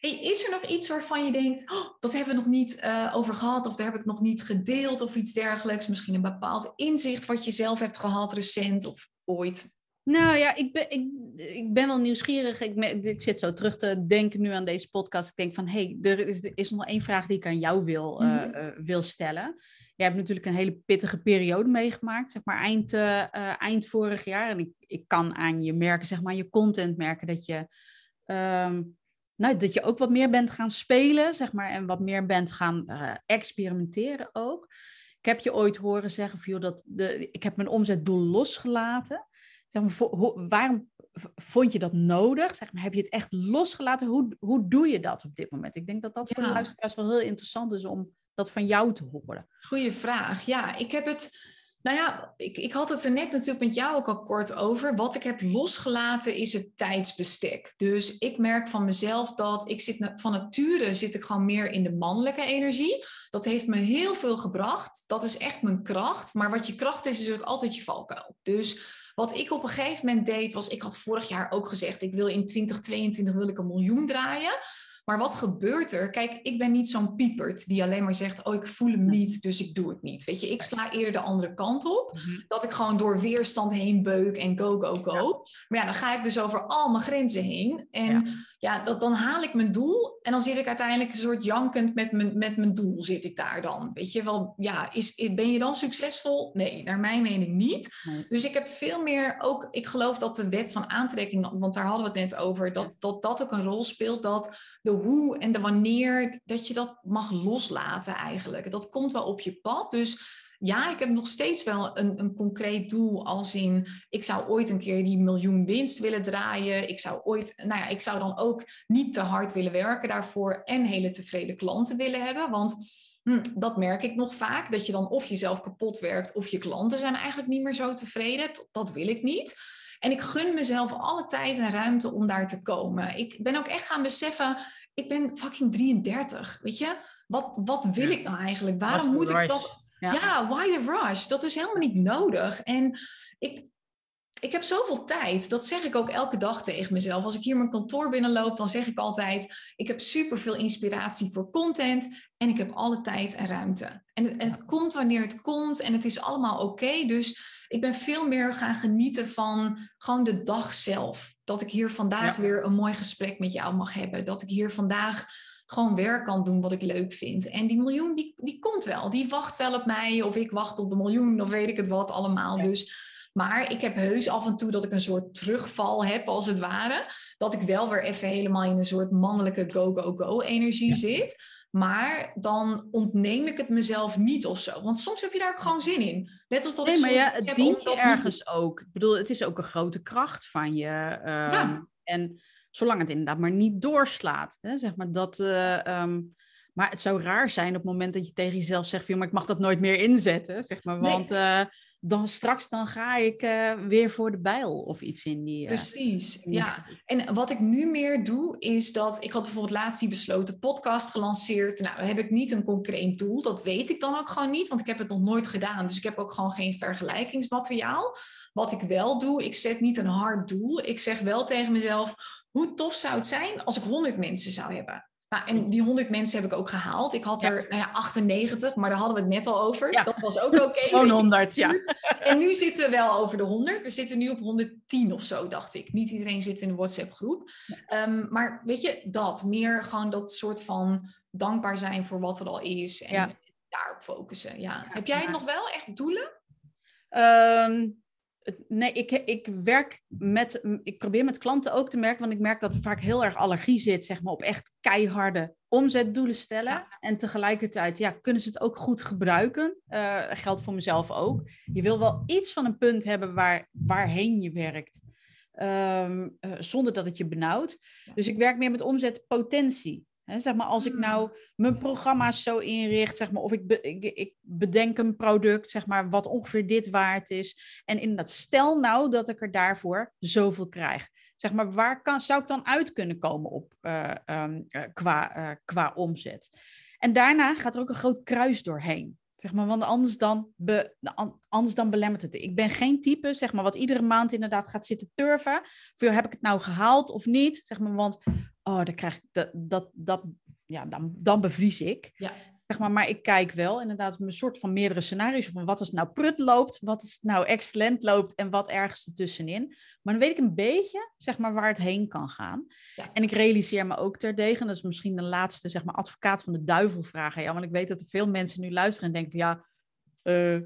Hey, is er nog iets waarvan je denkt, oh, dat hebben we nog niet uh, over gehad, of daar heb ik nog niet gedeeld, of iets dergelijks? Misschien een bepaald inzicht wat je zelf hebt gehad recent of ooit? Nou ja, ik ben, ik, ik ben wel nieuwsgierig. Ik, ik zit zo terug te denken nu aan deze podcast. Ik denk van, hé, hey, er is, er is nog één vraag die ik aan jou wil, uh, uh, wil stellen. Jij hebt natuurlijk een hele pittige periode meegemaakt, zeg maar eind, uh, eind vorig jaar. En ik, ik kan aan je merken, zeg maar, je content merken dat je um, nou, dat je ook wat meer bent gaan spelen, zeg maar, en wat meer bent gaan uh, experimenteren ook. Ik heb je ooit horen zeggen, joh, dat de, ik heb mijn omzetdoel losgelaten. Zeg maar, voor, waarom vond je dat nodig? Zeg maar, heb je het echt losgelaten? Hoe, hoe doe je dat op dit moment? Ik denk dat dat ja. voor de luisteraars wel heel interessant is om dat van jou te horen. Goeie vraag. Ja, ik heb het nou ja, ik, ik had het er net natuurlijk met jou ook al kort over. Wat ik heb losgelaten is het tijdsbestek. Dus ik merk van mezelf dat ik zit van nature zit ik gewoon meer in de mannelijke energie. Dat heeft me heel veel gebracht. Dat is echt mijn kracht. Maar wat je kracht is, is ook altijd je valkuil. Dus wat ik op een gegeven moment deed, was ik had vorig jaar ook gezegd, ik wil in 2022 wil ik een miljoen draaien. Maar wat gebeurt er? Kijk, ik ben niet zo'n piepert die alleen maar zegt: Oh, ik voel hem niet, dus ik doe het niet. Weet je, ik sla eerder de andere kant op. Mhm. Dat ik gewoon door weerstand heen beuk en go, go, go. Maar ja, dan ga ik dus over al mijn grenzen heen. En ja, dat, dan haal ik mijn doel en dan zit ik uiteindelijk een soort jankend met mijn, met mijn doel zit ik daar dan. Weet je wel, ja, is, ben je dan succesvol? Nee, naar mijn mening niet. Dus ik heb veel meer ook, ik geloof dat de wet van aantrekking, want daar hadden we het net over, dat dat, dat ook een rol speelt, dat de hoe en de wanneer, dat je dat mag loslaten eigenlijk. Dat komt wel op je pad, dus ja, ik heb nog steeds wel een, een concreet doel als in, ik zou ooit een keer die miljoen winst willen draaien. Ik zou ooit, nou ja, ik zou dan ook niet te hard willen werken daarvoor en hele tevreden klanten willen hebben. Want hm, dat merk ik nog vaak, dat je dan of jezelf kapot werkt of je klanten zijn eigenlijk niet meer zo tevreden. Dat wil ik niet. En ik gun mezelf alle tijd en ruimte om daar te komen. Ik ben ook echt gaan beseffen, ik ben fucking 33, weet je? Wat, wat wil ik nou eigenlijk? Waarom moet ik dat ja. why the rush? Dat is helemaal niet nodig. En ik, ik heb zoveel tijd. Dat zeg ik ook elke dag tegen mezelf. Als ik hier mijn kantoor binnenloop, dan zeg ik altijd: ik heb superveel inspiratie voor content en ik heb alle tijd en ruimte. En het, het komt wanneer het komt en het is allemaal oké. Dus ik ben veel meer gaan genieten van gewoon de dag zelf. Dat ik hier vandaag weer een mooi gesprek met jou mag hebben. Dat ik hier vandaag gewoon werk kan doen wat ik leuk vind. En die miljoen, die, die komt wel. Die wacht wel op mij. Of ik wacht op de miljoen, of weet ik het wat allemaal. Dus, maar ik heb heus af en toe dat ik een soort terugval heb, als het ware. Dat ik wel weer even helemaal in een soort mannelijke go-go-go-energie zit. Maar dan ontneem ik het mezelf niet of zo. Want soms heb je daar ook gewoon zin in. Net als dat nee, ik maar ja, het dient je ergens ook. Ik bedoel, het is ook een grote kracht van je. Um, ja. En Zolang het inderdaad maar niet doorslaat. Hè, zeg maar dat, uh, um, maar het zou raar zijn op het moment dat je tegen jezelf zegt: maar ik mag dat nooit meer inzetten. Zeg maar, want uh, dan straks dan ga ik uh, weer voor de bijl of iets in die. Precies, ja. En wat ik nu meer doe, is dat ik had bijvoorbeeld laatst die besloten podcast gelanceerd. Nou, heb ik niet een concreet doel. Dat weet ik dan ook gewoon niet, want ik heb het nog nooit gedaan. Dus ik heb ook gewoon geen vergelijkingsmateriaal. Wat ik wel doe, ik zet niet een hard doel. Ik zeg wel tegen mezelf hoe tof zou het zijn als ik 100 mensen zou hebben? Nou, en die 100 mensen heb ik ook gehaald. Ik had er nou ja, 98, maar daar hadden we het net al over. Ja. Dat was ook oké. Okay, Gewoon 100, ja. En nu zitten we wel over de 100. We zitten nu op 110 of zo, dacht ik. Niet iedereen zit in de WhatsApp-groep. Um, maar weet je, dat. Meer gewoon dat soort van dankbaar zijn voor wat er al is. En daarop focussen, ja. Heb jij nog wel echt doelen? Um, Nee, ik, ik werk met, ik probeer met klanten ook te merken, want ik merk dat er vaak heel erg allergie zit, zeg maar, op echt keiharde omzetdoelen stellen. En tegelijkertijd, ja, kunnen ze het ook goed gebruiken. Uh, geldt voor mezelf ook. Je wil wel iets van een punt hebben waar, waarheen je werkt, ehm, eh, zonder dat het je benauwt. Dus ik werk meer met omzetpotentie zeg maar, als ik hmm. nou mijn programma's zo inricht, zeg maar, of ik, ik, ik, bedenk een product, zeg maar, wat ongeveer dit waard is. En inderdaad, stel nou dat ik er daarvoor zoveel krijg. Zeg maar, waar kan, zou ik dan uit kunnen komen op, uh, um, qua, uh, qua omzet? En daarna gaat er ook een groot kruis doorheen. Zeg maar, want anders dan, be, anders dan belemmert het. Ik ben geen type, zeg maar, wat iedere maand inderdaad gaat zitten turven. Voor heb ik het nou gehaald of niet? Zeg maar, want oh, dan krijg ik dat, dat, dat ja, dan, dan bevries ik. Ja. Zeg maar, maar ik kijk wel inderdaad een soort van meerdere scenario's van wat als nou prut loopt, wat is nou excellent loopt en wat ergens ertussenin. Maar dan weet ik een beetje, zeg maar, waar het heen kan gaan. Ja. En ik realiseer me ook terdege, dat is misschien de laatste, zeg maar, advocaat van de duivel vragen. Ja, want ik weet dat er veel mensen nu luisteren en denken van ja, uh,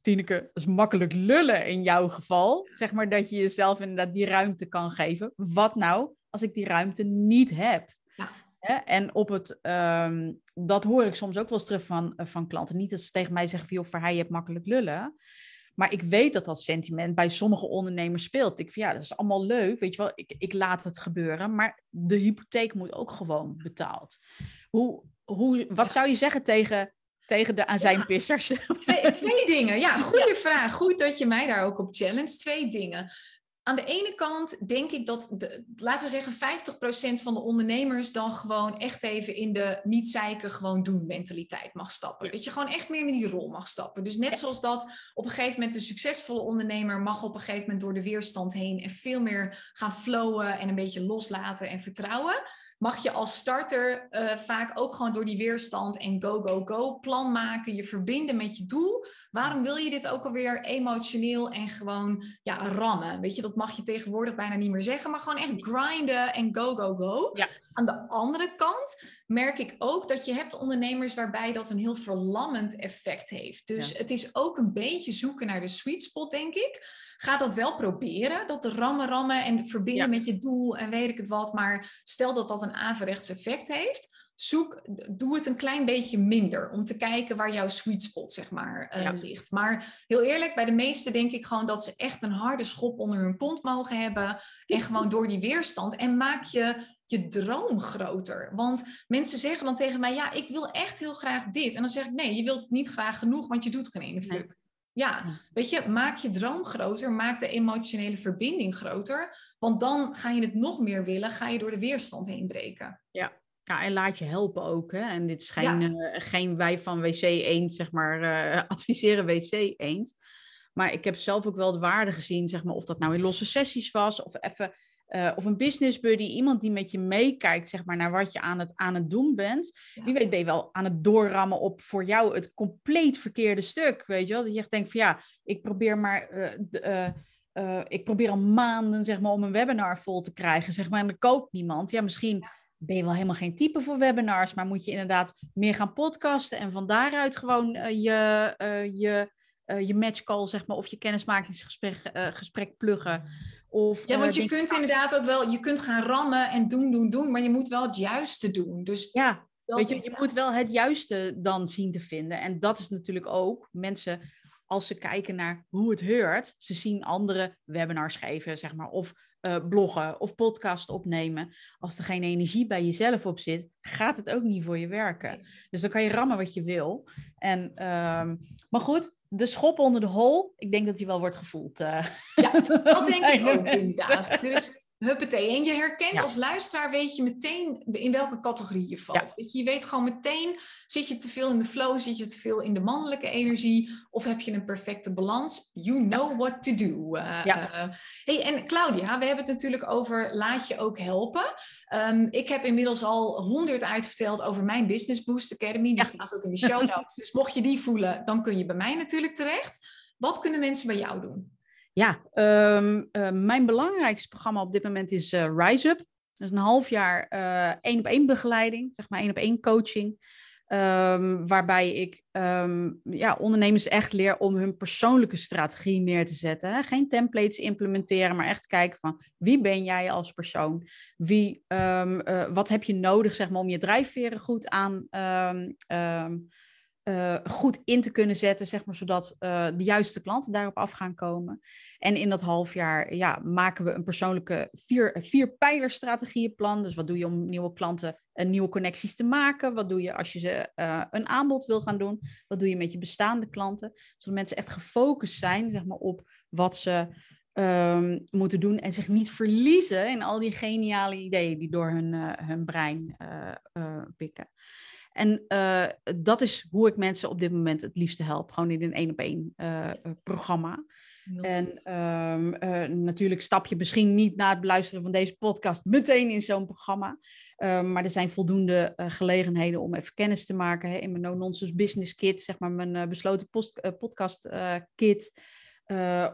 Tineke, dat is makkelijk lullen in jouw geval. Zeg maar dat je jezelf inderdaad die ruimte kan geven. Wat nou als ik die ruimte niet heb? Ja. En op het, um, dat hoor ik soms ook wel eens terug van, uh, van klanten. Niet dat ze tegen mij zeggen van, joh, voor hij je hebt makkelijk lullen. Maar ik weet dat dat sentiment bij sommige ondernemers speelt. Ik van, ja, dat is allemaal leuk, weet je wel, ik, ik laat het gebeuren. Maar de hypotheek moet ook gewoon betaald. Hoe, hoe, wat zou je zeggen tegen tegen de azijnpissers? Ja, twee, twee, dingen. Ja, goede vraag. Goed dat je mij daar ook op challenge. Twee dingen. Aan de ene kant denk ik dat, de, laten we zeggen, 50% van de ondernemers dan gewoon echt even in de niet zeiken, gewoon doen mentaliteit mag stappen. Dat je gewoon echt meer in die rol mag stappen. Dus net zoals dat op een gegeven moment een succesvolle ondernemer mag op een gegeven moment door de weerstand heen en veel meer gaan flowen en een beetje loslaten en vertrouwen mag je als starter uh, vaak ook gewoon door die weerstand en go, go, go plan maken, je verbinden met je doel. Waarom wil je dit ook alweer emotioneel en gewoon ja, rammen? Weet je, dat mag je tegenwoordig bijna niet meer zeggen, maar gewoon echt grinden en go, go, go. Ja. Aan de andere kant merk ik ook dat je hebt ondernemers waarbij dat een heel verlammend effect heeft. Dus het is ook een beetje zoeken naar de sweet spot, denk ik. Ga dat wel proberen, dat rammen, rammen en verbinden met je doel en weet ik het wat. Maar stel dat dat een averechts effect heeft, zoek, doe het een klein beetje minder om te kijken waar jouw sweet spot zeg maar uh, ligt. Maar heel eerlijk, bij de meesten denk ik gewoon dat ze echt een harde schop onder hun kont mogen hebben en gewoon door die weerstand en maak je je droom groter. Want mensen zeggen dan tegen mij, ja, ik wil echt heel graag dit. En dan zeg ik, nee, je wilt het niet graag genoeg, want je doet geen ene fuck. Ja, weet je, maak je droom groter, maak de emotionele verbinding groter. Want dan ga je het nog meer willen, ga je door de weerstand heen breken. Ja, ja en laat je helpen ook. Hè? En dit is geen, eh, geen wij van WC eens, zeg maar, uh, adviseren WC eens. Maar ik heb zelf ook wel de waarde gezien, zeg maar, of dat nou in losse sessies was, of even uh, of een business buddy, iemand die met je meekijkt, zeg maar, naar wat je aan het, aan het doen bent. Wie weet ben je wel aan het doorrammen op voor jou het compleet verkeerde stuk, weet je wel? Dat je echt denkt van ja, ik probeer maar, uh, ik probeer al maanden, zeg maar, om een webinar vol te krijgen, zeg maar, en er koopt niemand. Ja, misschien ben je wel helemaal geen type voor webinars, maar moet je inderdaad meer gaan podcasten en van daaruit gewoon je, je, je matchcall, zeg maar, of je kennismakingsgesprek gesprek pluggen. Of, ja, want je kunt inderdaad ook wel, je kunt gaan rammen en doen, doen, doen, maar je moet wel het juiste doen. Dus ja, weet je, je moet wel het juiste dan zien te vinden. En dat is natuurlijk ook mensen, als ze kijken naar hoe het heurt, ze zien andere webinars geven, zeg maar, of uh, bloggen of podcast opnemen. Als er geen energie bij jezelf op zit, gaat het ook niet voor je werken. Dus dan kan je rammen wat je wil. En, um, maar goed, de schop onder de hol, ik denk dat die wel wordt gevoeld. Uh. Ja, dat denk ik ook inderdaad. Dus Huppatee. En je herkent als luisteraar, weet je meteen in welke categorie je valt. Weet je, je weet gewoon meteen, zit je te veel in de flow, zit je te veel in de mannelijke energie, of heb je een perfecte balans? You know what to do. Uh, ja. Uh, hey, en Claudia, we hebben het natuurlijk over laat je ook helpen. Um, ik heb inmiddels al honderd uitverteld over mijn Business Boost Academy. Die staat ook in de show notes. dus mocht je die voelen, dan kun je bij mij natuurlijk terecht. Wat kunnen mensen bij jou doen? Ja, um, uh, mijn belangrijkste programma op dit moment is uh, Rise Up. Dat is een half jaar één op één begeleiding, zeg maar één op één coaching. Ehm, waarbij ik ehm, ja, ondernemers echt leer om hun persoonlijke strategie neer te zetten. Geen templates implementeren, maar echt kijken van wie ben jij als persoon? Wie, um, wat heb je nodig zeg maar, om je drijfveren goed aan uh, goed in te kunnen zetten, zeg maar, zodat uh, de juiste klanten daarop af gaan komen. En in dat half jaar ja, maken we een persoonlijke vier, vier pijlerstrategieënplan. Dus wat doe je om nieuwe klanten en nieuwe connecties te maken? Wat doe je als je ze een aanbod wil gaan doen? Wat doe je met je bestaande klanten? Zodat mensen echt gefocust zijn zeg maar, op wat ze um, moeten doen en zich niet verliezen in al die geniale ideeën die door hun, hun brein pikken. En uh, dat is hoe ik mensen op dit moment het liefste help. Gewoon in een één op één uh, programma. En um, uh, natuurlijk stap je misschien niet na het beluisteren van deze podcast meteen in zo'n programma. Um, maar er zijn voldoende gelegenheden om even kennis te maken. Hè, in mijn No Nonsense Business Kit, zeg maar mijn besloten post, podcast kit.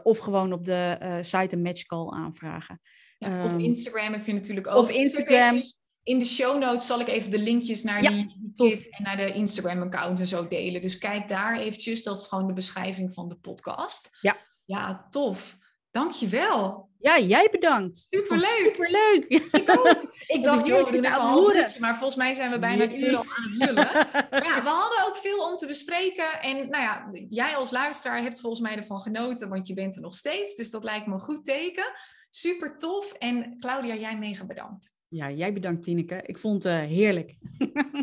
of gewoon op de site een matchcall aanvragen. Ja, of Instagram heb je natuurlijk ook. Of Instagram in de show notes zal ik even de linkjes naar die kit en naar de Instagram-account en zo delen. Dus kijk daar eventjes. Dat is gewoon de beschrijving van de podcast. Ja. Ja, tof. Dankjewel. Ja, jij bedankt. Superleuk. Superleuk. Ik ook. Ik dacht, joh, we doen even een half maar volgens mij zijn we bijna een uur al aan het lullen. ja, we hadden ook veel om te bespreken. En nou ja, jij als luisteraar hebt volgens mij ervan genoten, want je bent er nog steeds. Dus dat lijkt me een goed teken. Super tof. En Claudia, jij mega bedankt. Ja, jij bedankt Tineke. Ik vond het uh, heerlijk.